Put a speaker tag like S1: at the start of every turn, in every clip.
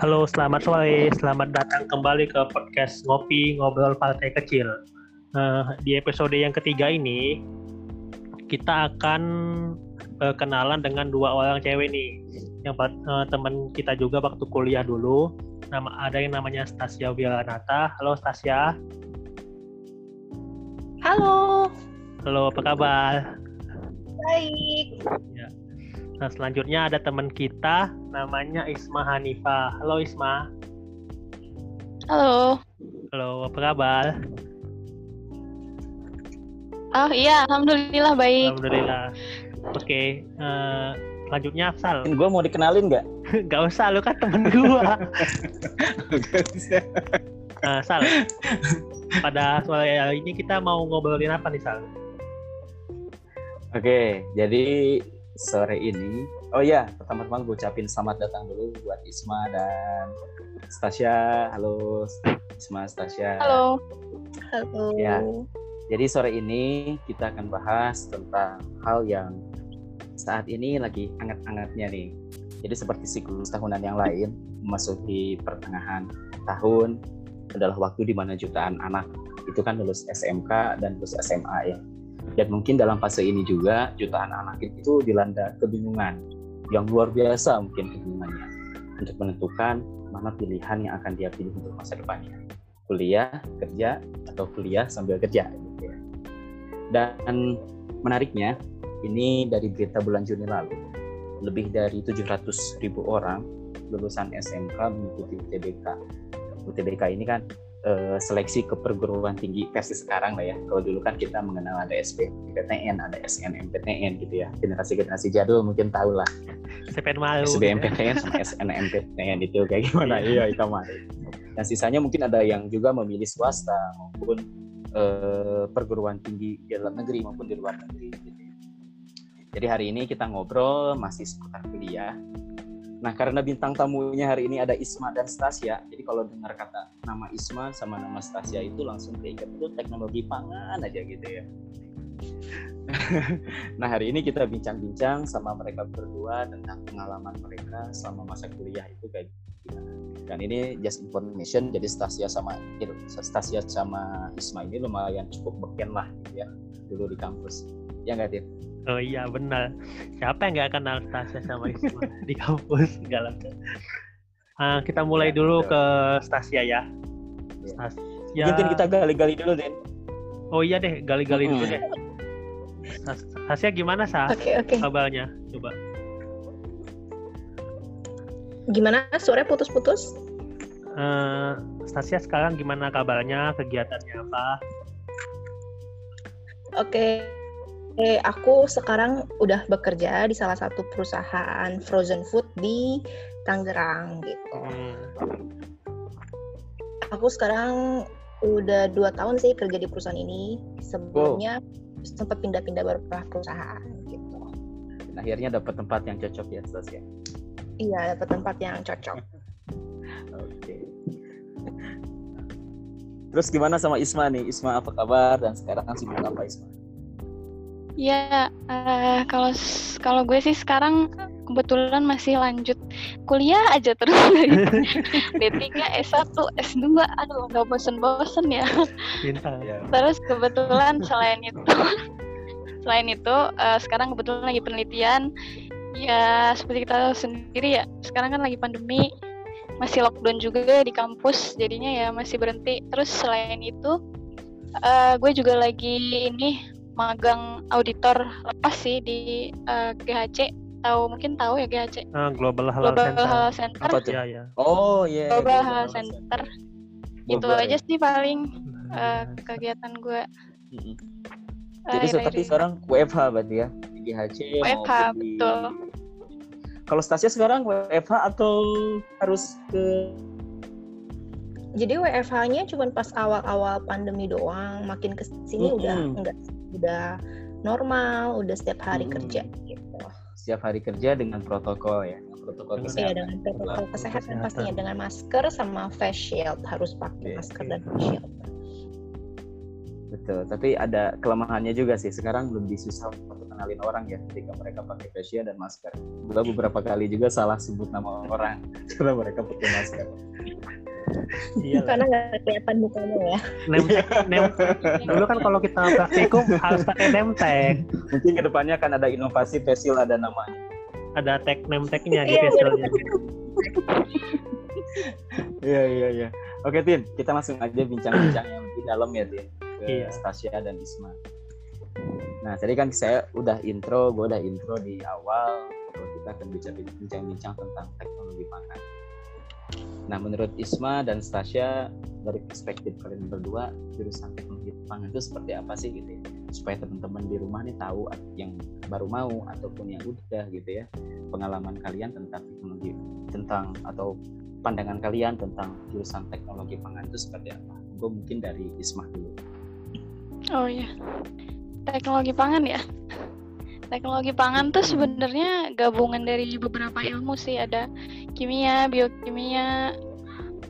S1: Halo, selamat sore. Selamat datang kembali ke podcast Ngopi Ngobrol Partai Kecil. Uh, di episode yang ketiga ini, kita akan uh, kenalan dengan dua orang cewek nih. Yang uh, teman kita juga waktu kuliah dulu. Nama ada yang namanya Stasia Wiranata. Halo Stasia.
S2: Halo.
S1: Halo, apa kabar?
S2: Baik.
S1: Nah, selanjutnya ada teman kita namanya Isma Hanifa. Halo Isma.
S2: Halo.
S1: Halo, apa kabar?
S2: Oh iya, alhamdulillah baik.
S1: Alhamdulillah. Oke, okay. uh, selanjutnya Sal.
S3: Gue mau dikenalin nggak?
S1: Gak usah, lu kan temen gue. uh, Sal, pada sore ini kita mau ngobrolin apa nih Sal?
S3: Oke, okay, jadi sore ini. Oh ya, pertama-tama gue ucapin selamat datang dulu buat Isma dan Stasia. Halo Isma, Stasia.
S2: Halo. Halo.
S3: Ya. Jadi sore ini kita akan bahas tentang hal yang saat ini lagi hangat-hangatnya nih. Jadi seperti siklus tahunan yang lain, memasuki pertengahan tahun adalah waktu di mana jutaan anak itu kan lulus SMK dan lulus SMA ya dan mungkin dalam fase ini juga jutaan anak itu dilanda kebingungan yang luar biasa mungkin kebingungannya untuk menentukan mana pilihan yang akan dia pilih untuk masa depannya. Kuliah, kerja, atau kuliah sambil kerja. Gitu ya. Dan menariknya, ini dari berita bulan Juni lalu, lebih dari 700 ribu orang lulusan SMK mengikuti UTBK. UTBK ini kan uh, seleksi ke perguruan tinggi versi sekarang lah ya. Kalau dulu kan kita mengenal ada SBMPTN, ada SNMPTN gitu ya. Generasi-generasi jadul mungkin tahu lah. SBMPTN sama SNMPTN itu kayak gimana? Iya, itu mah. Dan sisanya mungkin ada yang juga memilih swasta maupun uh, perguruan tinggi di dalam negeri maupun di luar negeri. Gitu. Jadi hari ini kita ngobrol masih seputar kuliah Nah, karena bintang tamunya hari ini ada Isma dan Stasia, jadi kalau dengar kata nama Isma sama nama Stasia itu langsung keinget itu teknologi pangan aja gitu ya. nah, hari ini kita bincang-bincang sama mereka berdua tentang pengalaman mereka selama masa kuliah itu kayak. Dan ini just information, jadi Stasia sama Stasia sama Isma ini lumayan cukup beken lah gitu ya dulu di kampus. Ya nggak, Dit?
S1: Oh iya benar. Siapa yang nggak kenal Stasia sama Isma di kampus segala uh, Kita mulai ya, dulu betul. ke Stasia ya.
S3: ya. Stasia. Mungkin kita gali-gali dulu Den.
S1: Oh iya deh, gali-gali hmm. dulu deh. Stasia gimana sah?
S2: Oke okay, oke. Okay.
S1: Kabarnya, coba.
S2: Gimana? Suara putus-putus?
S1: Uh, Stasia sekarang gimana kabarnya? Kegiatannya apa?
S2: Oke, okay Eh, aku sekarang udah bekerja di salah satu perusahaan frozen food di Tangerang gitu. Hmm. Aku sekarang udah dua tahun sih kerja di perusahaan ini. Sebelumnya oh. sempat pindah-pindah beberapa perusahaan gitu.
S3: akhirnya dapat tempat yang cocok ya, Stas ya?
S2: Iya, dapat tempat yang cocok.
S3: Oke. Terus gimana sama Isma nih? Isma apa kabar dan sekarang sibuk apa Isma?
S4: Ya, uh, kalau kalau gue sih sekarang kebetulan masih lanjut kuliah aja terus D3, S1, S2, aduh nggak bosen-bosen ya. ya. Terus kebetulan selain itu, selain itu uh, sekarang kebetulan lagi penelitian. Ya seperti kita tahu sendiri ya, sekarang kan lagi pandemi, masih lockdown juga di kampus, jadinya ya masih berhenti. Terus selain itu, uh, gue juga lagi ini magang auditor lepas sih di uh, eh, GHC tahu mungkin tahu ya GHC
S1: uh, Global Halal Global Center,
S4: Halal Center.
S3: Apa tuh? Ya, ya. oh iya yeah,
S4: Global Halal Center, Center. itu aja sih paling uh, kegiatan gue
S3: mm-hmm. jadi uh, seperti sekarang WFH berarti ya di GHC
S4: WFH di... betul
S3: kalau Stasia sekarang WFH atau harus ke
S2: jadi WFH-nya cuma pas awal-awal pandemi doang, makin ke sini mm -hmm. udah enggak udah normal, udah setiap hari hmm. kerja gitu.
S3: Setiap hari kerja dengan protokol ya, protokol
S2: kesehatan. Iya dengan protokol kesehatan, kesehatan pastinya dengan masker sama face shield harus pakai okay, masker dan face shield.
S3: Betul tapi ada kelemahannya juga sih sekarang lebih susah untuk kenalin orang ya ketika mereka pakai face shield dan masker gue beberapa kali juga salah sebut nama orang karena mereka pakai masker
S2: Iya Karena nggak kelihatan mukanya ya.
S1: Name tag, name, dulu kan kalau kita praktikum harus pakai tag.
S3: Mungkin ke depannya akan ada inovasi facial ada namanya.
S1: Ada tag name tagnya di
S2: Iya,
S1: facialnya.
S3: Iya iya iya. Oke Tin, kita langsung aja bincang-bincang yang lebih dalam ya Tin ke
S1: Iya.
S3: Stasia dan Isma. Nah tadi kan saya udah intro, gue udah intro di awal kalau kita akan bicara bincang-bincang tentang teknologi pangan. Nah menurut Isma dan Stasia dari perspektif kalian berdua jurusan teknologi pangan itu seperti apa sih gitu ya? Supaya teman-teman di rumah nih tahu yang baru mau ataupun yang udah gitu ya pengalaman kalian tentang teknologi tentang atau pandangan kalian tentang jurusan teknologi pangan itu seperti apa? Gue mungkin dari Isma dulu.
S4: Oh iya. Teknologi pangan ya. Teknologi pangan tuh sebenarnya gabungan dari beberapa ilmu sih. Ada kimia, biokimia,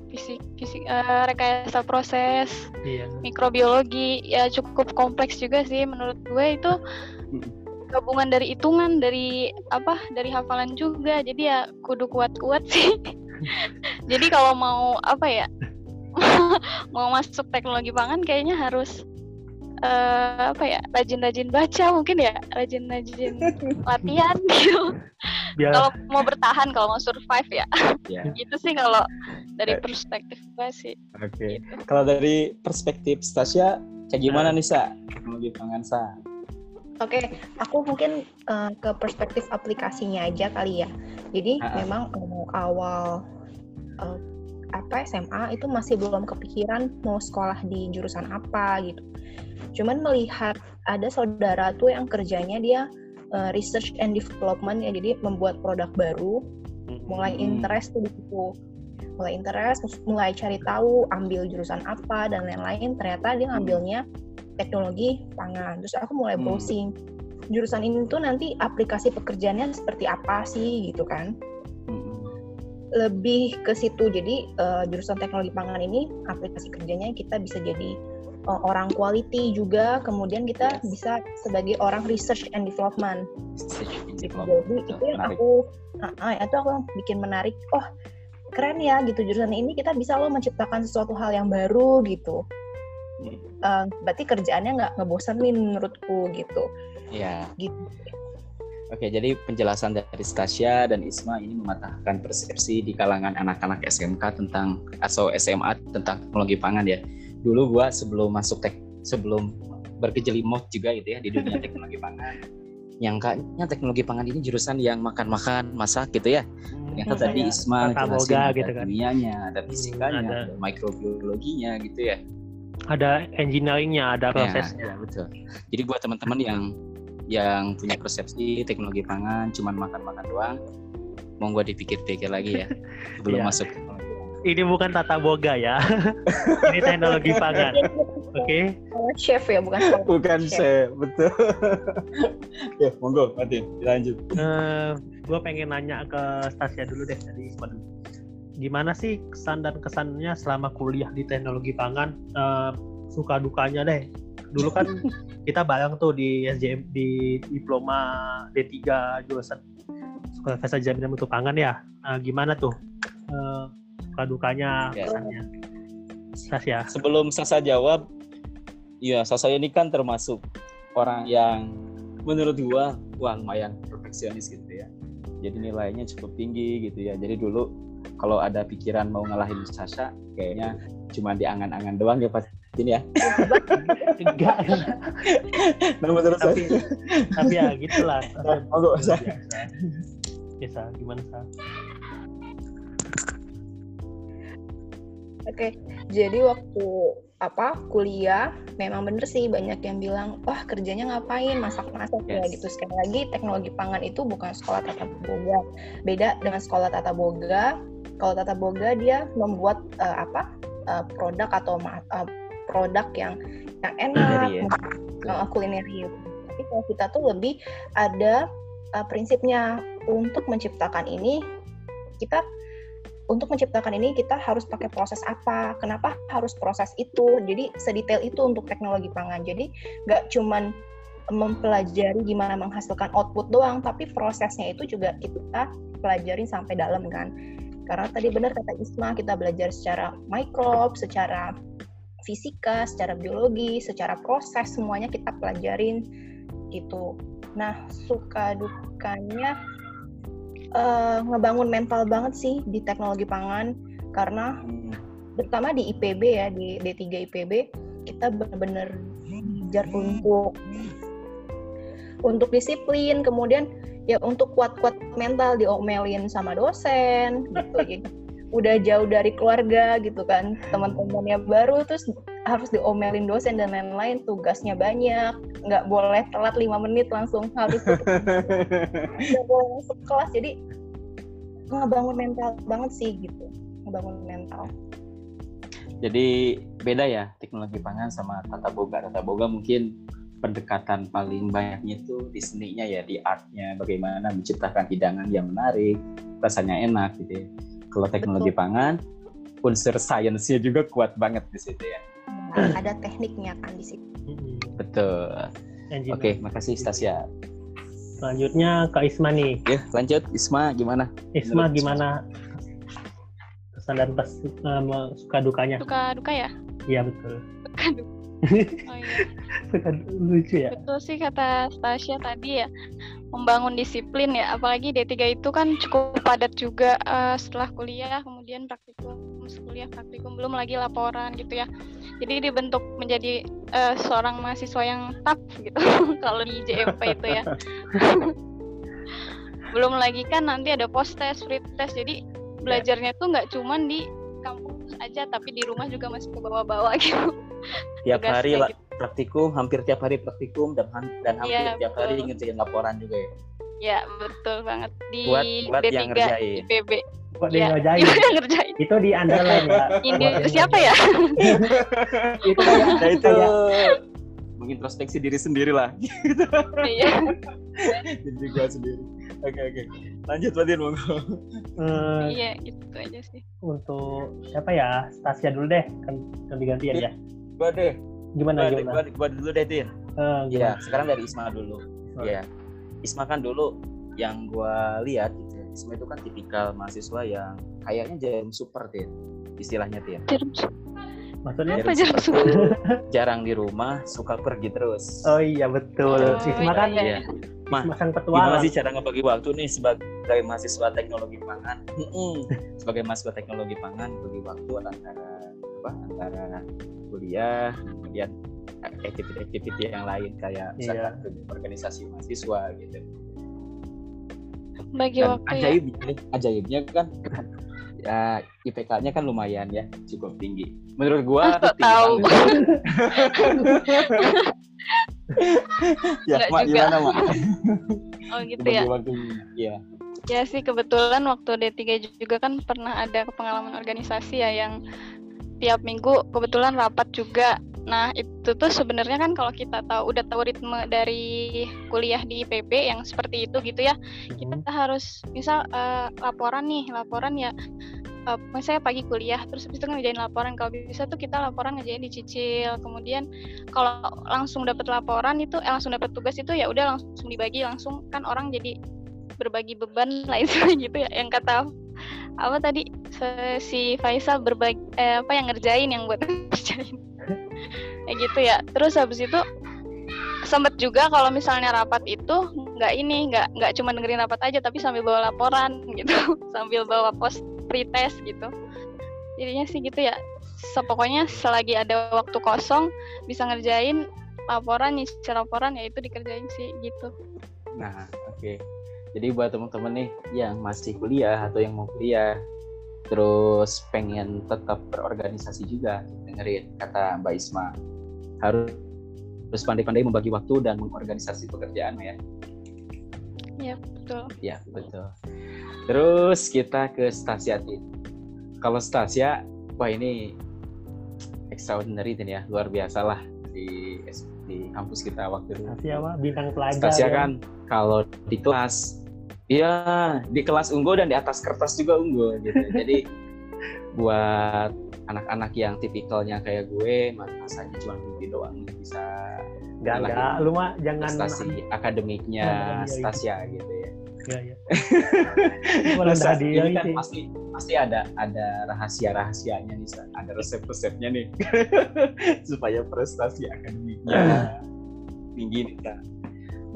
S4: fisik, fisik eh, rekayasa proses,
S1: Iya.
S4: mikrobiologi. Ya cukup kompleks juga sih menurut gue itu gabungan dari hitungan, dari apa? Dari hafalan juga. Jadi ya kudu kuat-kuat sih. Jadi kalau mau apa ya? mau masuk teknologi pangan kayaknya harus eh, apa ya rajin-rajin baca mungkin ya rajin-rajin latihan gitu
S1: Biar
S4: kalau mau bertahan kalau mau survive ya
S3: Ya.
S4: gitu sih kalau dari
S3: Eh.
S4: perspektif gue sih
S3: Oke.
S4: gitu.
S3: Kalau dari perspektif Stasia, kayak gimana nih sa teknologi pangan sa?
S2: Oke, aku mungkin eh, ke perspektif aplikasinya aja kali ya. Jadi
S3: Ah, ah.
S2: memang eh, awal eh, apa SMA itu masih belum kepikiran mau sekolah di jurusan apa gitu. Cuman melihat ada saudara tuh yang kerjanya dia eh, research and development ya, jadi membuat produk baru. Mulai
S3: Hmm.
S2: interest tuh di situ. Mulai interest, mulai cari tahu ambil jurusan apa dan lain-lain. Ternyata dia ngambilnya teknologi pangan. Terus aku mulai
S3: Hmm.
S2: browsing jurusan ini tuh nanti aplikasi pekerjaannya seperti apa sih gitu kan. Lebih ke situ jadi eh, jurusan teknologi pangan ini aplikasi kerjanya kita bisa jadi eh, orang quality juga kemudian kita
S3: Yes.
S2: bisa sebagai orang research and development
S3: Research and development.
S2: jadi itu yang
S3: menarik.
S2: aku ah, itu aku yang bikin menarik oh keren ya gitu jurusan ini kita bisa loh menciptakan sesuatu hal yang baru gitu
S3: Hmm.
S2: Eh, berarti kerjaannya nggak ngebosenin menurutku gitu
S3: Iya.
S2: gitu
S3: Oke, jadi penjelasan dari Stasia dan Isma ini mematahkan persepsi di kalangan anak-anak SMK tentang atau SMA tentang teknologi pangan ya. Dulu gua sebelum masuk tek sebelum berkejelimot juga gitu ya di dunia teknologi pangan. Nyangkanya teknologi pangan ini jurusan yang makan-makan, masak gitu ya. Ternyata
S2: Hmm,
S3: tadi
S2: iya.
S3: Isma jelasin
S1: gitu kan.
S3: kimianya, ada fisikanya,
S1: ada.
S3: ada mikrobiologinya gitu ya.
S1: ada engineeringnya, ada
S3: Ya,
S1: prosesnya.
S3: ya, betul. Jadi buat teman-teman yang yang punya persepsi teknologi pangan cuman makan-makan doang, monggo dipikir-pikir lagi ya sebelum
S1: Iya.
S3: masuk teknologi pangan.
S1: Ini bukan tata boga ya. Ini teknologi pangan. Oke.
S2: Sekolah chef ya bukan sekolah
S3: Bukan
S2: chef.
S3: saya, betul. ya, monggo, Martin, lanjut.
S1: Eh, gue pengen nanya ke Stasia dulu deh tadi. Gimana sih kesan dan kesannya selama kuliah di teknologi pangan? Eh, suka dukanya deh. Dulu kan kita bareng tuh di SJM di diploma D3 jurusan Sekolah Fasa Jaminan Mutu Pangan ya. Nah, gimana tuh eh, suka dukanya
S3: Ya.
S1: kesannya? Stasia.
S3: Sebelum Sasa jawab, ya Sasa ini kan termasuk orang yang menurut gua wah lumayan perfeksionis gitu ya. Jadi nilainya cukup tinggi gitu ya. Jadi dulu kalau ada pikiran mau ngalahin Sasa, kayaknya cuma di angan-angan doang ya pasti ya.
S1: Enggak.
S3: Nah, menurut
S1: tapi
S3: saya,
S1: tapi ya gitulah.
S3: Monggo, Sa.
S1: biasa. Biasa gimana sih?
S2: Oke, jadi waktu apa kuliah memang bener sih banyak yang bilang wah kerjanya ngapain masak-masak ya
S3: Yes.
S2: gitu sekali lagi teknologi pangan itu bukan sekolah tata boga beda dengan sekolah tata boga kalau tata boga dia membuat eh, apa eh, produk atau eh, produk yang yang enak
S3: ya.
S2: uh, kulineri. Tapi kalau kita tuh lebih ada uh, prinsipnya untuk menciptakan ini kita untuk menciptakan ini kita harus pakai proses apa? Kenapa harus proses itu? Jadi sedetail itu untuk teknologi pangan. Jadi nggak cuman mempelajari gimana menghasilkan output doang tapi prosesnya itu juga kita pelajarin sampai dalam kan. Karena tadi benar kata Isma kita belajar secara mikrob secara fisika secara biologi secara proses semuanya kita pelajarin gitu. Nah suka dukanya uh, ngebangun mental banget sih di teknologi pangan karena hmm. terutama di IPB ya di D3 IPB kita benar-benar belajar untuk untuk disiplin kemudian ya untuk kuat-kuat mental diomelin sama dosen gitu gitu udah jauh dari keluarga gitu kan. Teman-temannya baru terus harus diomelin dosen dan lain-lain tugasnya banyak. Nggak boleh telat lima menit langsung harus nggak boleh masuk kelas. Jadi ngebangun mental banget sih gitu. Ngebangun mental.
S3: Jadi beda ya teknologi pangan sama tata boga. Tata boga mungkin pendekatan paling banyaknya itu di seninya ya di artnya. Bagaimana menciptakan hidangan yang menarik rasanya enak gitu ya kalau teknologi Betul. pangan unsur sainsnya juga kuat banget di situ ya.
S2: Nah, ada tekniknya kan di situ.
S3: Betul. Oke okay, makasih Stasia
S1: selanjutnya ke Isma nih.
S3: Ya lanjut. Isma gimana?
S1: Isma Menurut gimana? Kesan dan pas uh, suka dukanya.
S4: Suka duka ya?
S1: Iya betul.
S4: Suka duka. Oh iya.
S1: Suka lucu ya.
S4: Betul sih kata Stasia tadi ya membangun disiplin ya. Apalagi D3 itu kan cukup padat juga uh, setelah kuliah kemudian praktikum kuliah praktikum belum lagi laporan gitu ya. Jadi dibentuk menjadi uh, seorang mahasiswa yang tough gitu kalau di JMP itu ya. Belum lagi kan nanti ada post test free test. Jadi belajarnya tuh nggak cuman di kampus aja tapi di rumah juga masih ke bawah-bawah gitu.
S3: Tiap hari lah. gitu praktikum, hampir tiap hari praktikum dan dan hampir ya, tiap betul. hari ngerjain laporan juga ya.
S4: Ya, betul banget di
S3: buat, buat D3 yang ngerjain.
S4: IPB.
S1: Buat ya, yang ngerjain. yang ngerjain. Itu di underline ya.
S4: Ini siapa ya?
S3: itu kayak nah, itu mengintrospeksi diri sendiri lah. Iya. Dan juga sendiri. Oke oke. Lanjut Fatin monggo.
S4: Uh, iya, itu aja sih.
S1: Untuk siapa ya? Stasia dulu deh, kan ganti-gantian ya.
S3: Gua deh
S1: gimana gua, gimana?
S3: Gua, gua dulu deh. Uh, ya, sekarang dari Isma dulu. Oh. Ya. Isma kan dulu yang gua lihat gitu. Ya, Isma itu kan tipikal mahasiswa yang kayaknya jarum super Tin. Istilahnya Tin.
S4: Jarum
S1: Maksudnya
S4: apa jarum super?
S3: jarang di rumah, suka pergi terus.
S1: Oh iya betul. Oh, Isma kan iya. iya.
S3: Mah, gimana sih cara ngebagi waktu nih sebagai mahasiswa teknologi pangan? sebagai mahasiswa teknologi pangan, bagi waktu antara apa? Antara kuliah kemudian aktiviti-aktiviti yang lain kayak misalkan yeah. organisasi mahasiswa gitu.
S4: Bagi
S3: Dan
S4: waktu
S3: ajaibnya, ya. ajaibnya kan ya IPK-nya kan lumayan ya cukup tinggi. Menurut gua
S4: tahu.
S3: ya mak gimana mak?
S4: Oh gitu ya.
S3: Ya
S4: ya sih kebetulan waktu D3 juga kan pernah ada pengalaman organisasi ya yang tiap minggu kebetulan rapat juga. Nah, itu tuh sebenarnya kan kalau kita tahu udah tahu ritme dari kuliah di IPB yang seperti itu gitu ya. Kita harus misal uh, laporan nih, laporan ya uh, misalnya pagi kuliah terus habis itu ngerjain laporan kalau bisa tuh kita laporan ngerjain dicicil kemudian kalau langsung dapat laporan itu eh, langsung dapat tugas itu ya udah langsung dibagi langsung kan orang jadi berbagi beban lain gitu ya yang kata apa tadi? Si Faisal berbagi eh, apa yang ngerjain yang buat ngerjain. Kayak gitu ya. Terus habis itu sempet juga kalau misalnya rapat itu nggak ini nggak nggak cuma dengerin rapat aja tapi sambil bawa laporan gitu. Sambil bawa post pretest gitu. Jadinya sih gitu ya. Sepokoknya selagi ada waktu kosong bisa ngerjain laporan nyicil laporan ya itu dikerjain sih gitu.
S3: Nah oke. okay. Jadi buat teman-teman nih yang masih kuliah atau yang mau kuliah terus pengen tetap berorganisasi juga dengerin kata Mbak Isma harus terus pandai-pandai membagi waktu dan mengorganisasi pekerjaan ya.
S4: Ya betul.
S3: Ya betul. Terus kita ke Stasia Kalau Stasia, wah ini extraordinary ya, luar biasa lah di di kampus kita waktu itu.
S1: Stasia bintang pelajar.
S3: Stasia ya. kan kalau di kelas Iya, di kelas unggul dan di atas kertas juga unggul gitu. Jadi buat anak-anak yang tipikalnya kayak gue, masanya cuma mimpi doang bisa
S1: Enggak, enggak. Lu mah jangan
S3: prestasi akademiknya
S1: Nah, iya, iya.
S3: Stasia gitu ya.
S1: Ya, ya.
S3: Terus,
S1: hadiah
S3: ini kan pasti pasti ada ada rahasia rahasianya nih, ada resep resepnya nih supaya prestasi akademiknya tinggi nih.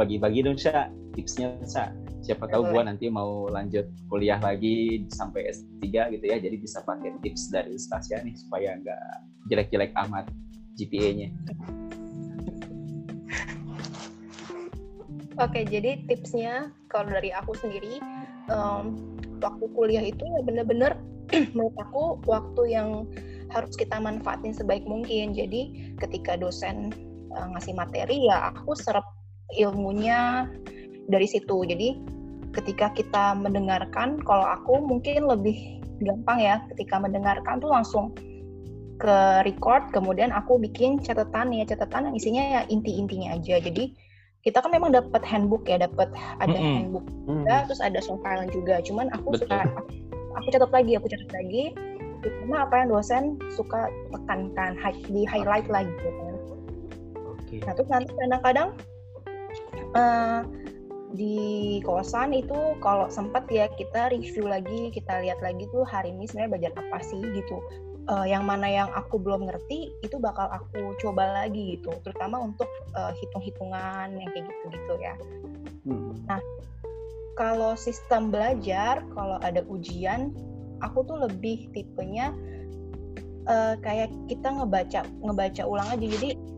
S3: Bagi-bagi dong, Sa, tipsnya, Sa. Siapa tahu gua nanti mau lanjut kuliah lagi sampai S3 gitu ya, jadi bisa pakai tips dari Stasia nih supaya nggak jelek-jelek amat GPA-nya.
S2: Oke, jadi tipsnya kalau dari aku sendiri, em, waktu kuliah itu ya bener-bener menurut aku waktu yang harus kita manfaatin sebaik mungkin. Jadi ketika dosen eh, ngasih materi ya aku serap ilmunya dari situ. Jadi ketika kita mendengarkan, kalau aku mungkin lebih gampang ya ketika mendengarkan tuh langsung ke record, kemudian aku bikin catatan ya catatan yang isinya ya inti-intinya aja. Jadi kita kan memang dapat handbook ya, dapat ada handbook
S1: Hmm.
S2: juga, terus ada soal filing juga. Cuman aku
S3: Betul.
S2: suka aku catat lagi, aku catat lagi terutama apa yang dosen suka tekankan, di highlight lagi gitu.
S3: Oke.
S2: Nah terus nanti kadang-kadang eh, di kosan itu kalau sempat ya kita review lagi, kita lihat lagi tuh hari ini sebenarnya belajar apa sih gitu. Eh, yang mana yang aku belum ngerti itu bakal aku coba lagi gitu, terutama untuk eh, hitung-hitungan yang kayak gitu-gitu ya.
S3: Hmm.
S2: Kalau sistem belajar, kalau ada ujian, aku tuh lebih tipenya eh, kayak kita ngebaca ngebaca ulang aja. Jadi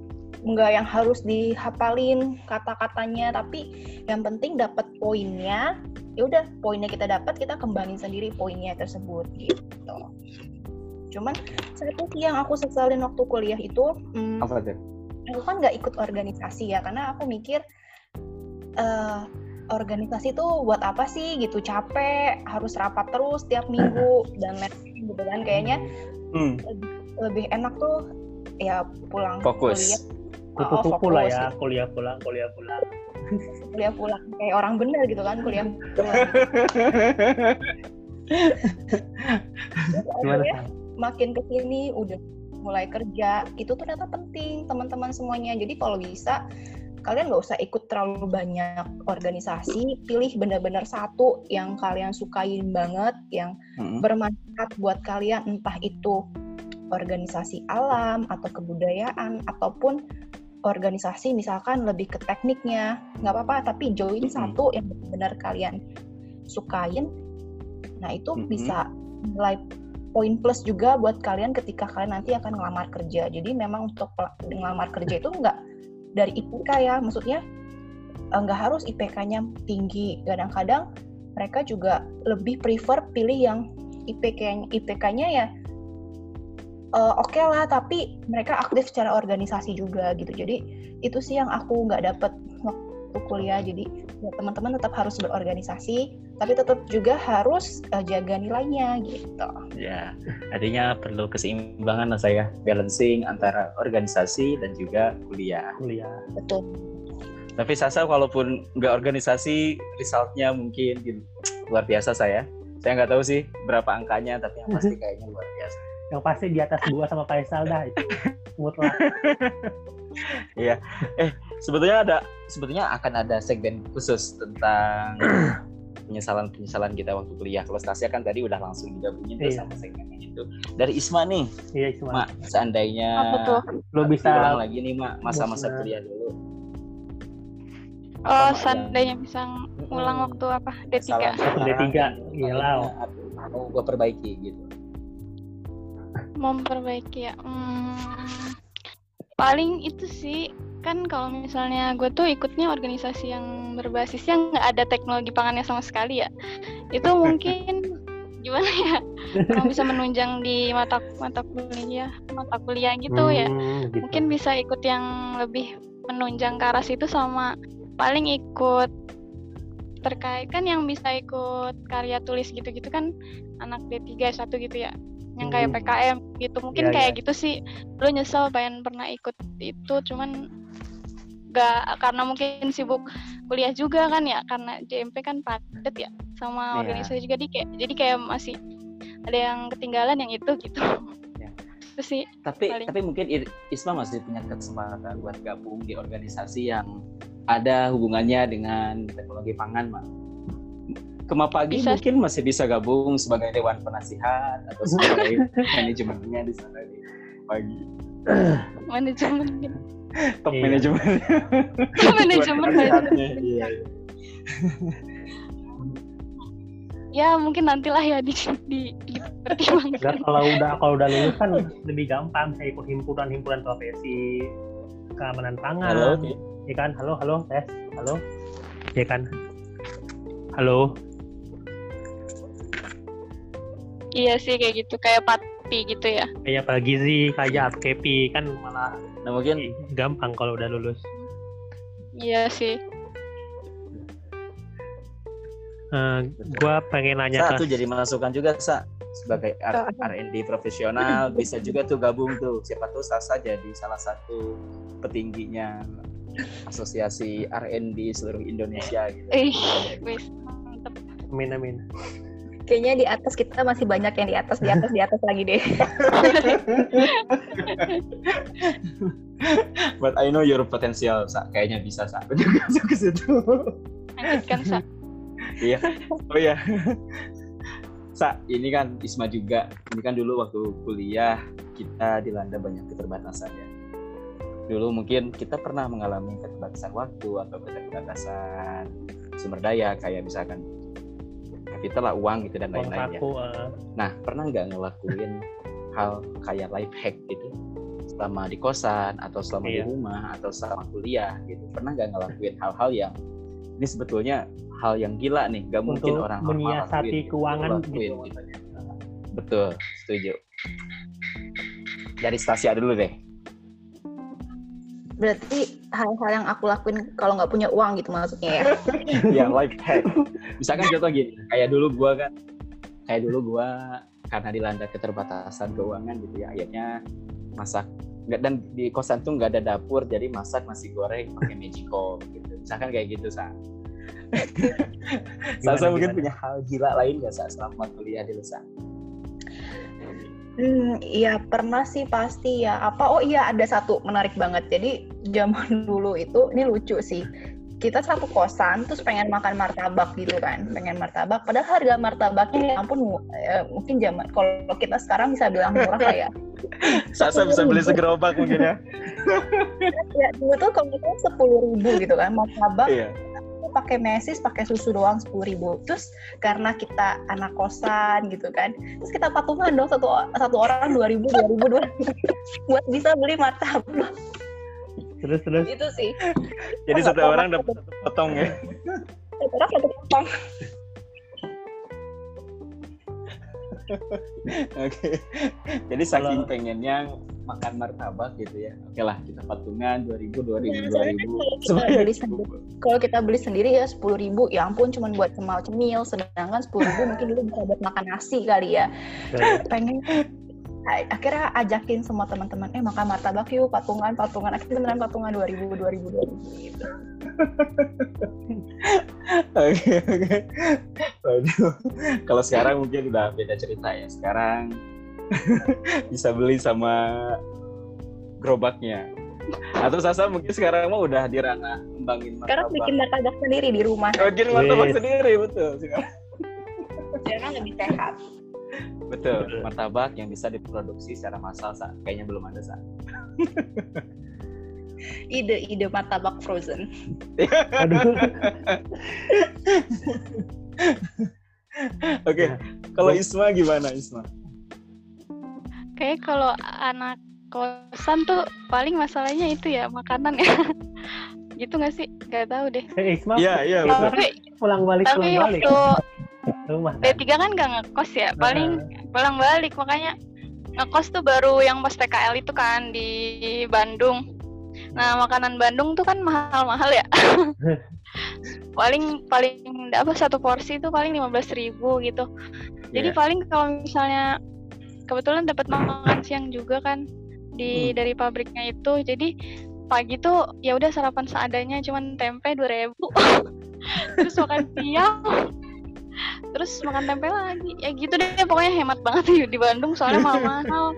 S2: nggak yang harus dihafalin kata-katanya, tapi yang penting dapat poinnya. Ya udah, poinnya kita dapat, kita kembangin sendiri poinnya tersebut gitu. Cuman satu sih yang aku sesalin waktu kuliah itu, hmm,
S3: Apa
S2: aku kan nggak ikut organisasi ya karena aku mikir eh organisasi tuh buat apa sih gitu capek harus rapat terus tiap minggu dan lain-lain gitu kan kayaknya
S3: Hmm.
S2: lebih enak tuh ya pulang
S3: Fokus.
S2: kuliah
S1: Kupu-kupu
S2: Oh,
S1: lah ya, kuliah pulang, kuliah pulang.
S2: kuliah pulang kayak orang bener gitu kan kuliah pulang
S1: Gimana, Sang?
S2: makin ke sini udah mulai kerja itu ternyata penting teman-teman semuanya jadi kalau bisa kalian nggak usah ikut terlalu banyak organisasi pilih benar-benar satu yang kalian sukain banget yang
S3: Hmm.
S2: bermanfaat buat kalian entah itu organisasi alam atau kebudayaan ataupun organisasi misalkan lebih ke tekniknya. Nggak apa-apa tapi join
S3: Mm-mm.
S2: satu yang benar-benar kalian sukain. Nah itu
S3: Mm-mm.
S2: bisa nilai poin plus juga buat kalian ketika kalian nanti akan ngelamar kerja. Jadi memang untuk ngelamar kerja itu nggak dari IPK ya. Maksudnya eh, nggak harus IPK-nya tinggi. Kadang-kadang mereka juga lebih prefer pilih yang IPK IPK-nya ya eh, oke lah tapi mereka aktif secara organisasi juga gitu jadi itu sih yang aku nggak dapet waktu kuliah jadi ya teman-teman tetap harus berorganisasi tapi tetap juga harus eh, jaga nilainya gitu
S3: Ya, artinya perlu keseimbangan lah saya, balancing antara organisasi dan juga kuliah.
S1: Kuliah.
S2: betul
S3: Tapi Sasa walaupun nggak organisasi, resultnya mungkin gitu, luar biasa saya. Saya nggak tahu sih berapa angkanya, tapi yang pasti kayaknya luar biasa.
S1: Yang pasti di atas gua sama Faisal dah itu. Mutlak.
S3: Sebetulnya ada, sebetulnya akan ada segmen khusus tentang penyesalan-penyesalan kita waktu kuliah. Kalau Stasia kan tadi udah langsung digabungin tuh
S1: Iya.
S3: sama segmennya itu. Dari Isma nih,
S1: Iya, cuma
S3: Mak, seandainya
S4: Apa tuh?
S1: lo bisa
S3: diulang lagi nih Mak, masa-masa
S1: Bisa.
S3: kuliah dulu. Apa,
S4: Oh,
S3: yang-
S4: seandainya bisa ngulang waktu apa? D3.
S3: kesalahan
S1: Waktu
S3: sekarang
S1: D3,
S3: yang
S1: iyalah.
S3: makanya mau gue perbaiki gitu.
S4: Memperbaiki ya. Hmm, paling itu sih kan kalau misalnya gue tuh ikutnya organisasi yang berbasisnya nggak ada teknologi pangannya sama sekali ya. Itu mungkin gimana ya? Kurang bisa menunjang di mata mata kuliah mata kuliah gitu ya.
S1: Hmm, gitu.
S4: mungkin bisa ikut yang lebih menunjang ke arah situ sama paling ikut terkait kan yang bisa ikut karya tulis gitu-gitu kan anak D3 satu gitu ya yang kayak
S1: Hmm.
S4: PKM gitu mungkin
S1: Iya,
S4: kayak
S1: iya.
S4: gitu sih lu nyesel pengen pernah ikut itu cuman nggak karena mungkin sibuk kuliah juga kan ya karena JMP kan padat ya sama
S3: Iya.
S4: organisasi juga jadi kayak jadi kayak masih ada yang ketinggalan yang itu gitu
S3: Ya.
S4: sih
S3: tapi
S4: Paling.
S3: tapi mungkin Isma masih punya kesempatan buat gabung di organisasi yang ada hubungannya dengan teknologi pangan mak Kema pagi
S4: Bisa.
S3: mungkin masih bisa gabung sebagai dewan penasihat atau sebagai manajemennya di sana di pagi
S4: manajemen
S3: top
S1: Iya.
S3: manajemen.
S4: Manajemen.
S3: Penasihatnya, iya.
S4: ya mungkin nantilah ya di di dipertimbangkan.
S1: Kalau udah kalau udah lulus kan lebih gampang saya ikut himpunan himpunan profesi keamanan pangan.
S3: Halo
S1: ya kan? Halo halo tes. Halo. Ya kan? Halo
S4: iya sih kayak gitu. Kayak pati gitu ya.
S1: Kayak Pak Gizi kayak Kepi kan malah
S3: nah mungkin
S1: gampang kalau udah lulus.
S4: Iya sih.
S1: Eh, gua pengen nanya
S3: Sa tuh jadi masukan juga Sa. Sebagai R&D profesional bisa juga tuh gabung tuh. Siapa tuh Sasa jadi salah satu petingginya asosiasi R&D seluruh Indonesia gitu.
S4: eh wis mantep.
S1: Amin amin
S2: Kayaknya di atas kita masih banyak yang di atas, di atas, di atas lagi deh.
S3: But I know your potential Sa kayaknya bisa Sa Aku juga masuk ke situ.
S4: lanjutkan sa
S3: Iya. Oh iya. Sa, ini kan Isma juga. Ini kan dulu waktu kuliah kita dilanda banyak keterbatasan ya. Dulu mungkin kita pernah mengalami keterbatasan waktu atau keterbatasan sumber daya kayak misalkan kapital lah uang gitu dan
S1: uang
S3: lain-lain ya.
S1: saku eh,
S3: Nah, pernah nggak ngelakuin hal kayak life hack gitu selama di kosan atau selama di
S1: Iya.
S3: rumah atau selama kuliah gitu? Pernah nggak ngelakuin hal-hal yang ini sebetulnya hal yang gila nih, gak mungkin orang normal
S1: menyiasati
S3: lakuin, gitu.
S1: keuangan gitu,
S3: lakuin, gitu.
S1: maksudnya.
S3: Betul, setuju. Dari Stasia dulu deh.
S2: Berarti hal-hal yang aku lakuin kalau nggak punya uang gitu maksudnya ya.
S3: yang life hack. Misalkan contoh gini, kayak dulu gua kan, kayak dulu gua karena dilanda keterbatasan keuangan gitu ya, akhirnya masak nggak dan di kosan tuh nggak ada dapur, jadi masak nasi goreng pakai magicom gitu. Misalkan kayak gitu, sa. Sasa mungkin punya hal gila lain nggak sa selama kuliah di Lusa?
S2: Hmm, iya pernah sih pasti ya. Apa? Oh iya ada satu menarik banget. Jadi zaman dulu itu ini lucu sih. Kita satu kosan terus pengen makan martabak gitu kan, pengen martabak. Padahal harga martabaknya ya ampun eh, mungkin zaman kalau kita sekarang bisa bilang murah lah ya.
S3: Sasa bisa beli segerobak mungkin ya.
S2: Ya dulu tuh kalau itu sepuluh ribu gitu kan martabak
S3: Iya.
S2: Pakai mesis pakai susu doang sepuluh ribu. Terus karena kita anak kosan gitu kan terus kita patungan dong satu satu orang dua ribu dua ribu dua buat bisa beli martabak.
S1: Terus terus.
S2: Itu sih.
S3: Jadi satu orang dapat satu potong ya.
S2: satu orang satu potong
S3: Oke. Jadi saking
S1: Kalau-
S3: pengennya makan martabak gitu ya. Oke lah, kita patungan 2000 2000
S2: Nah,
S3: 2000.
S2: soalnya kita beli sendiri. kalau kita beli sendiri ya sepuluh ribu ya ampun cuman buat cemal cemil sedangkan sepuluh ribu mungkin dulu bisa buat makan nasi kali ya pengen akhirnya ajakin semua teman-teman eh makan martabak yuk patungan patungan akhirnya beneran patungan dua ribu dua ribu dua ribu gitu
S3: Oke, oke. Waduh. Kalau sekarang mungkin udah beda cerita ya. Sekarang bisa beli sama gerobaknya. Atau Sasa mungkin sekarang mah udah di ranah kembangin
S2: sekarang
S3: martabak.
S2: bikin martabak sendiri di rumah
S3: Bikin martabak
S1: Wih.
S3: sendiri betul sekarang.
S2: karena lebih sehat
S3: Betul,
S1: Betul.
S3: martabak yang bisa diproduksi secara massal Sa. Kayaknya belum ada Sa.
S2: ide-ide martabak frozen
S1: aduh
S3: Oke,
S1: Nah,
S3: kalau Isma gimana Isma?
S4: kayak kalau anak kosan tuh paling masalahnya itu ya makanan ya gitu nggak sih nggak tahu deh
S1: eh Isma
S3: Iya, iya betul.
S4: tapi
S1: pulang balik
S4: tapi
S1: pulang balik
S4: waktu
S1: rumah
S4: D3 kan nggak ngekos ya paling pulang balik makanya ngekos tuh baru yang pas PKL itu kan di Bandung. Nah makanan Bandung tuh kan mahal-mahal ya. Paling paling apa satu porsi itu paling lima belas ribu gitu. Jadi
S3: Iya.
S4: paling kalau misalnya kebetulan dapat makan siang juga kan di
S3: Hmm.
S4: dari pabriknya itu. Jadi pagi tuh ya udah sarapan seadanya cuman tempe dua ribu. Terus makan siang terus makan tempe lagi. Ya gitu deh pokoknya hemat banget di, di Bandung soalnya mahal-mahal.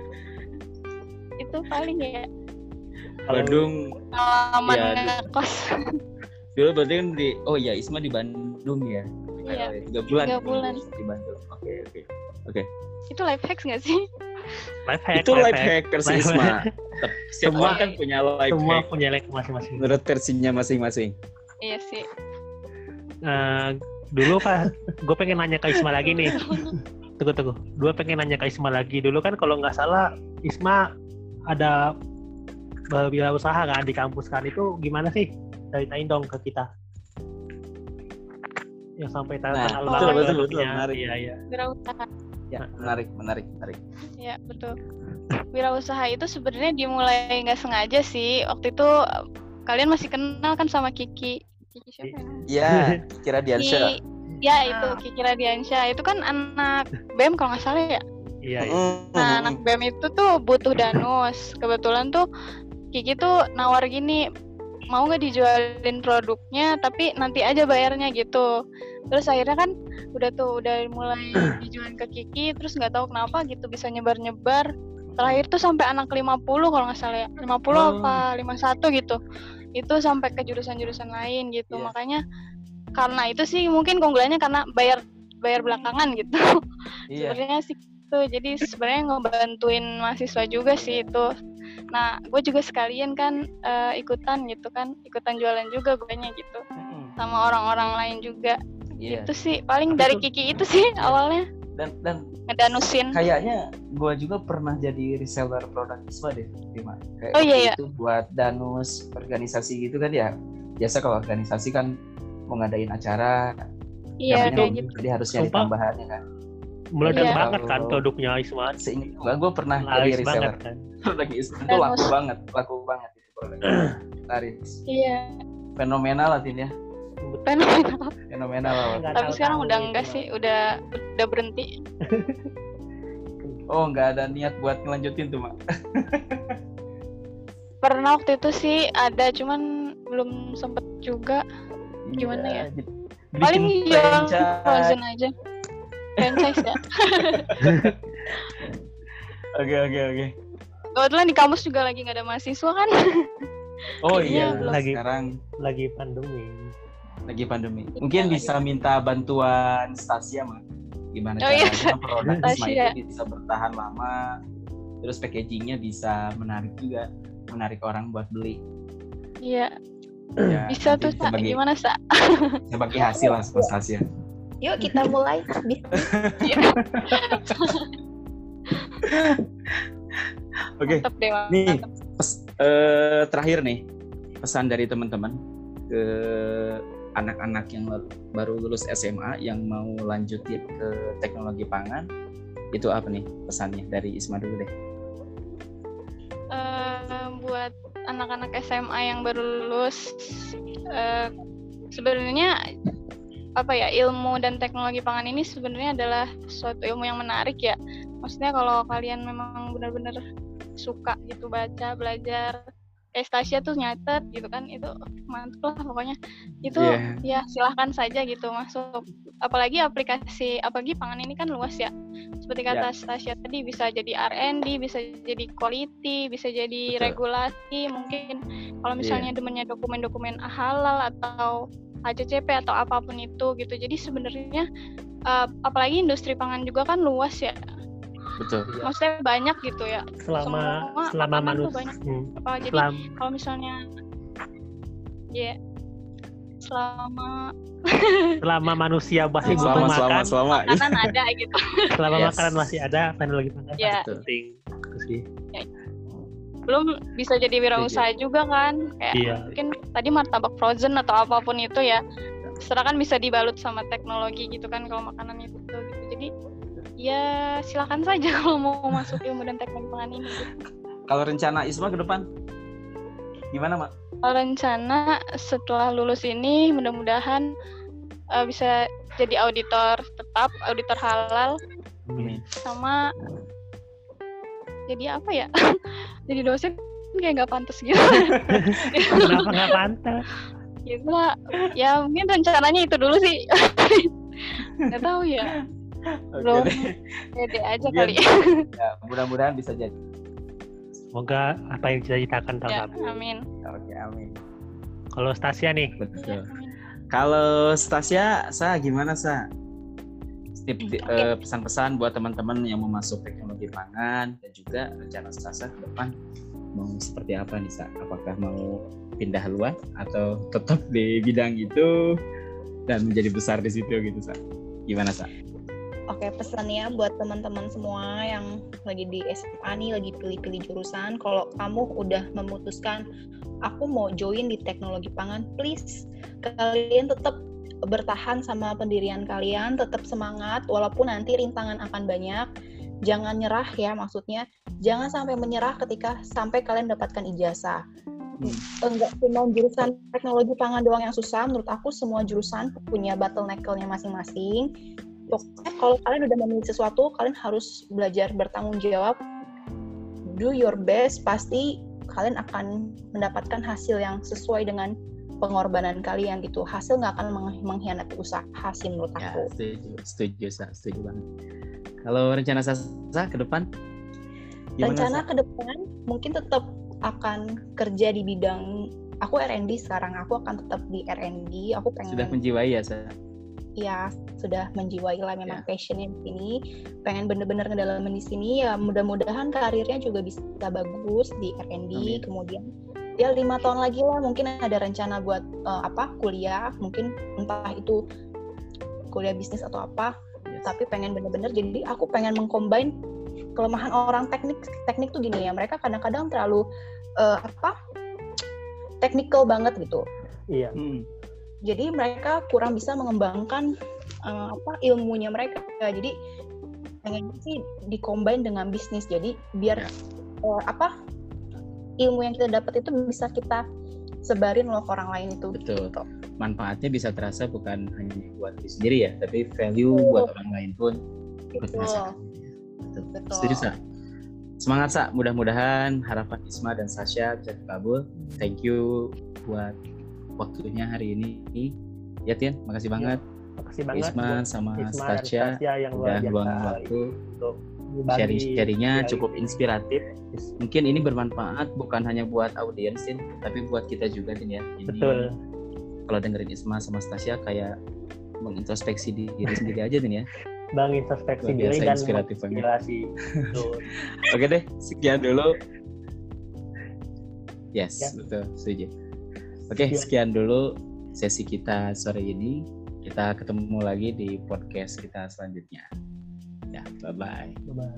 S4: Itu paling ya.
S3: Bandung
S4: pengalaman
S3: Ya,
S4: ngekos
S3: dulu berarti kan di oh iya Isma di Bandung ya?
S4: Iya,
S3: tiga bulan
S4: tiga bulan.
S3: di Bandung. Oke oke.
S4: Itu life hacks gak sih?
S1: Life hack
S3: itu life hack. versi
S1: Life
S3: Isma.
S1: hack. Semua-
S3: kan punya life
S1: semua
S3: hack.
S1: punya like masing-masing.
S3: Menurut versinya masing-masing.
S4: Iya sih.
S1: Eh, dulu kan gue pengen nanya ke Isma lagi nih. Tunggu tunggu. Gue pengen nanya ke Isma lagi. Dulu kan kalau nggak salah Isma ada wira usaha kan di kampus kan. Itu gimana sih? Ceritain dong ke kita. Yang sampai tahu
S3: Nah,
S4: betul,
S1: banget
S3: betul,
S1: produknya.
S3: betul, menarik.
S1: iya iya.
S4: Wirausaha.
S3: Ya. Menarik menarik menarik.
S4: Ya betul. Wirausaha itu sebenarnya dimulai nggak sengaja sih. Waktu itu eh, kalian masih kenal kan sama Kiki Kiki siapa ya?
S3: ya kira Diansyah
S4: Ki- ya itu Kiki Radiansyah itu kan anak BEM kalau nggak salah ya
S1: iya iya
S4: Nah, anak BEM itu tuh butuh danus. Kebetulan tuh Kiki tuh nawar gini, mau nggak dijualin produknya, tapi nanti aja bayarnya gitu. Terus akhirnya kan udah tuh udah mulai dijualin ke Kiki, terus nggak tahu kenapa gitu bisa nyebar-nyebar. Terakhir tuh sampai anak 50 kalau nggak salah ya. 50
S3: Oh.
S4: apa 51 gitu. Itu sampai ke jurusan-jurusan lain gitu.
S3: Iya.
S4: Makanya karena itu sih mungkin keunggulannya karena bayar bayar belakangan gitu.
S3: Iya.
S4: Sebenarnya sih itu jadi sebenarnya ngebantuin mahasiswa juga sih itu. Nah gue juga sekalian kan eh, ikutan gitu kan. Ikutan jualan juga gue gitu. Sama orang-orang lain juga.
S3: Iya.
S4: Itu sih. Paling dari Kiki itu sih awalnya
S3: dan dan
S4: ngedanusin
S3: kayaknya gua juga pernah jadi reseller produk Isma deh Bima. Kayak
S4: Oh, iya, iya.
S3: itu buat danus organisasi gitu kan ya. Biasa kalau organisasi kan mau ngadain acara
S4: iya kayak gitu.
S3: jadi harus nyari
S1: Sumpah.
S3: tambahannya kan.
S1: Meledak
S4: Iya.
S1: banget kan produknya Isma.
S3: seingat gua gua pernah
S1: laris
S3: jadi reseller.
S1: kan.
S3: Produk Isma itu laku banget laku banget itu produk laris.
S4: Iya.
S3: Fenomenal lah Tin ya
S4: fenomenal.
S3: Fenomenal
S4: tapi sekarang udah enggak sih udah udah berhenti.
S3: Oh nggak ada niat buat ngelanjutin tuh mak
S4: pernah waktu itu sih ada cuman belum sempet juga. Gimana ya?
S3: Iya,
S4: paling
S3: bikin
S4: jual
S3: franchise.
S4: frozen aja. Franchise ya.
S3: Oke oke oke.
S4: Kebetulan di kampus juga lagi nggak ada mahasiswa kan?
S3: Oh
S4: Iya,
S3: iya
S1: lagi-
S3: sekarang.
S1: lagi pandemi
S3: lagi pandemi.
S4: Iya,
S3: Mungkin bisa minta bantuan Stasia mah. Gimana
S4: Oh, iya.
S3: caranya produk Isma
S4: Stasia.
S3: itu bisa bertahan lama. Terus packagingnya bisa menarik juga, menarik orang buat beli.
S4: iya
S3: Ya,
S4: bisa tuh Sa.
S3: bagi,
S4: gimana sa
S3: bisa bagi hasil lah Stasia.
S2: Yuk kita mulai.
S3: Oke,
S4: deh
S3: nih pes- eh, terakhir nih pesan dari teman-teman ke anak-anak yang baru lulus SMA yang mau lanjutin ke teknologi pangan itu apa nih pesannya dari Isma dulu deh.
S4: Eh, buat anak-anak SMA yang baru lulus eh, sebenarnya apa ya ilmu dan teknologi pangan ini sebenarnya adalah suatu ilmu yang menarik ya maksudnya kalau kalian memang benar-benar suka gitu baca belajar kayak Stasia tuh nyatet gitu kan itu mantep lah pokoknya. Itu
S3: Iya.
S4: ya silahkan saja gitu masuk. Apalagi aplikasi apalagi pangan ini kan luas ya. Seperti kata Stasia tadi bisa jadi R&D bisa jadi quality bisa jadi
S3: Betul.
S4: regulasi. Mungkin kalau
S3: Iya.
S4: misalnya demennya dokumen-dokumen halal atau HCCP atau apa pun itu gitu. Jadi sebenarnya eh, apalagi industri pangan juga kan luas ya
S3: Betul.
S4: maksudnya banyak gitu ya
S1: selama
S4: Semua
S1: selama manusia
S4: banyak.
S1: hmm,
S4: apa jadi
S1: selama
S4: kalau misalnya ya selama
S1: selama manusia masih
S4: Selama-
S1: butuh
S3: Selama selama
S1: makan
S3: selama.
S4: makanan ada gitu
S1: selama
S3: Yes.
S1: makanan masih ada teknologi pangan
S4: Ya.
S1: pasti penting sih
S4: belum bisa jadi wirausaha juga kan kayak
S1: Iya.
S4: mungkin tadi martabak frozen atau apa pun itu ya setelah kan bisa dibalut sama teknologi gitu kan kalau makanan itu gitu jadi ya silakan saja kalau mau masuk ilmu dan teknologi pangan ini.
S3: Kalau rencana Isma ke depan gimana, Mak?
S4: Kalau rencana setelah lulus ini mudah-mudahan eh, bisa jadi auditor tetap auditor halal
S1: Amin.
S4: sama jadi apa ya jadi dosen kayak nggak pantas gitu
S1: Kenapa nggak pantas?
S4: gitu lah ya mungkin rencananya itu dulu sih nggak tahu ya Belum. pede aja
S3: Iya.
S4: kali
S3: Ya, mudah-mudahan bisa jadi.
S1: Semoga apa yang dicita-citakan
S4: ya
S1: terkabul.
S4: amin
S3: Oke, amin.
S1: Kalau Stasia nih,
S3: Betul. Kalau Stasia, sa gimana sa? Tip,
S2: Oke.
S3: eh, pesan-pesan buat teman-teman yang mau masuk teknologi pangan dan juga rencana Stasa ke depan mau seperti apa nih sa? Apakah mau pindah haluan atau tetap di bidang itu dan menjadi besar di situ gitu sa? Gimana sa?
S2: Oke, pesannya buat teman-teman semua yang lagi di SMA nih, lagi pilih-pilih jurusan, kalau kamu udah memutuskan aku mau join di teknologi pangan, please kalian tetap bertahan sama pendirian kalian, tetap semangat walaupun nanti rintangan akan banyak. Jangan nyerah ya, maksudnya. Jangan sampai menyerah ketika sampai kalian dapatkan ijazah. Enggak cuma jurusan teknologi pangan doang yang susah, menurut aku semua jurusan punya bottleneck-nya masing-masing pokoknya kalau kalian udah memilih sesuatu kalian harus belajar bertanggung jawab do your best pasti kalian akan mendapatkan hasil yang sesuai dengan pengorbanan kalian gitu hasil nggak akan meng- mengkhianati usaha sih menurut
S3: Ya,
S2: aku
S3: setuju, setuju, Sa. setuju banget. Kalau rencana Sasa ke depan? Gimana,
S2: rencana ke depan mungkin tetap akan kerja di bidang aku R&D sekarang aku akan tetap di R&D aku pengen
S3: Sudah menjiwai ya, Sa?
S2: Ya sudah menjiwai lah memang
S3: Ya.
S2: passionnya di sini pengen bener-bener ngedalamin di sini ya mudah-mudahan karirnya juga bisa bagus di R&D
S3: Amin.
S2: kemudian ya lima tahun lagi lah mungkin ada rencana buat eh, apa kuliah mungkin entah itu kuliah bisnis atau apa
S3: Yes.
S2: tapi pengen bener-bener jadi aku pengen mengcombine kelemahan orang teknik teknik tuh gini ya mereka kadang-kadang terlalu eh, apa technical banget gitu
S1: iya.
S3: Hmm.
S2: Jadi mereka kurang bisa mengembangkan eh, apa ilmunya mereka jadi pengen sih dikombin dengan bisnis jadi biar
S3: Ya.
S2: eh, apa ilmu yang kita dapat itu bisa kita sebarin loh ke orang lain itu
S3: Betul.
S2: Gitu.
S3: Manfaatnya bisa terasa bukan hanya buat diri sendiri ya, tapi value
S2: Betul.
S3: buat orang lain pun ikut
S2: Betul.
S3: merasakan. Betul.
S2: Betul.
S3: Setuju, Sa? Semangat, Sa. Mudah-mudahan harapan Isma dan Sasha bisa terkabul. Thank you buat waktunya hari ini. Ya, Tian. Makasih banget.
S1: Makasih banget
S3: Isma sama
S1: Isma
S3: Stasia
S1: Stasia yang luar
S3: udah
S1: biasa
S3: luangin waktu.
S1: untuk
S3: sharing-sharingnya
S1: sharing.
S3: cukup inspiratif. Mungkin ini bermanfaat bukan hanya buat audiens, Tin, tapi buat kita juga, Tin ya. Jadi,
S1: Betul.
S3: Kalau dengerin Isma sama Stasia kayak mengintrospeksi diri sendiri aja, Tin ya.
S1: Bang introspeksi diri dan
S3: inspiratif
S1: inspirasi.
S3: Oke deh, sekian dulu. Yes,
S1: Ya.
S3: betul, setuju. Oke,
S1: Ya.
S3: sekian dulu sesi kita sore ini. Kita ketemu lagi di podcast kita selanjutnya. Ya, bye-bye.
S1: Bye-bye.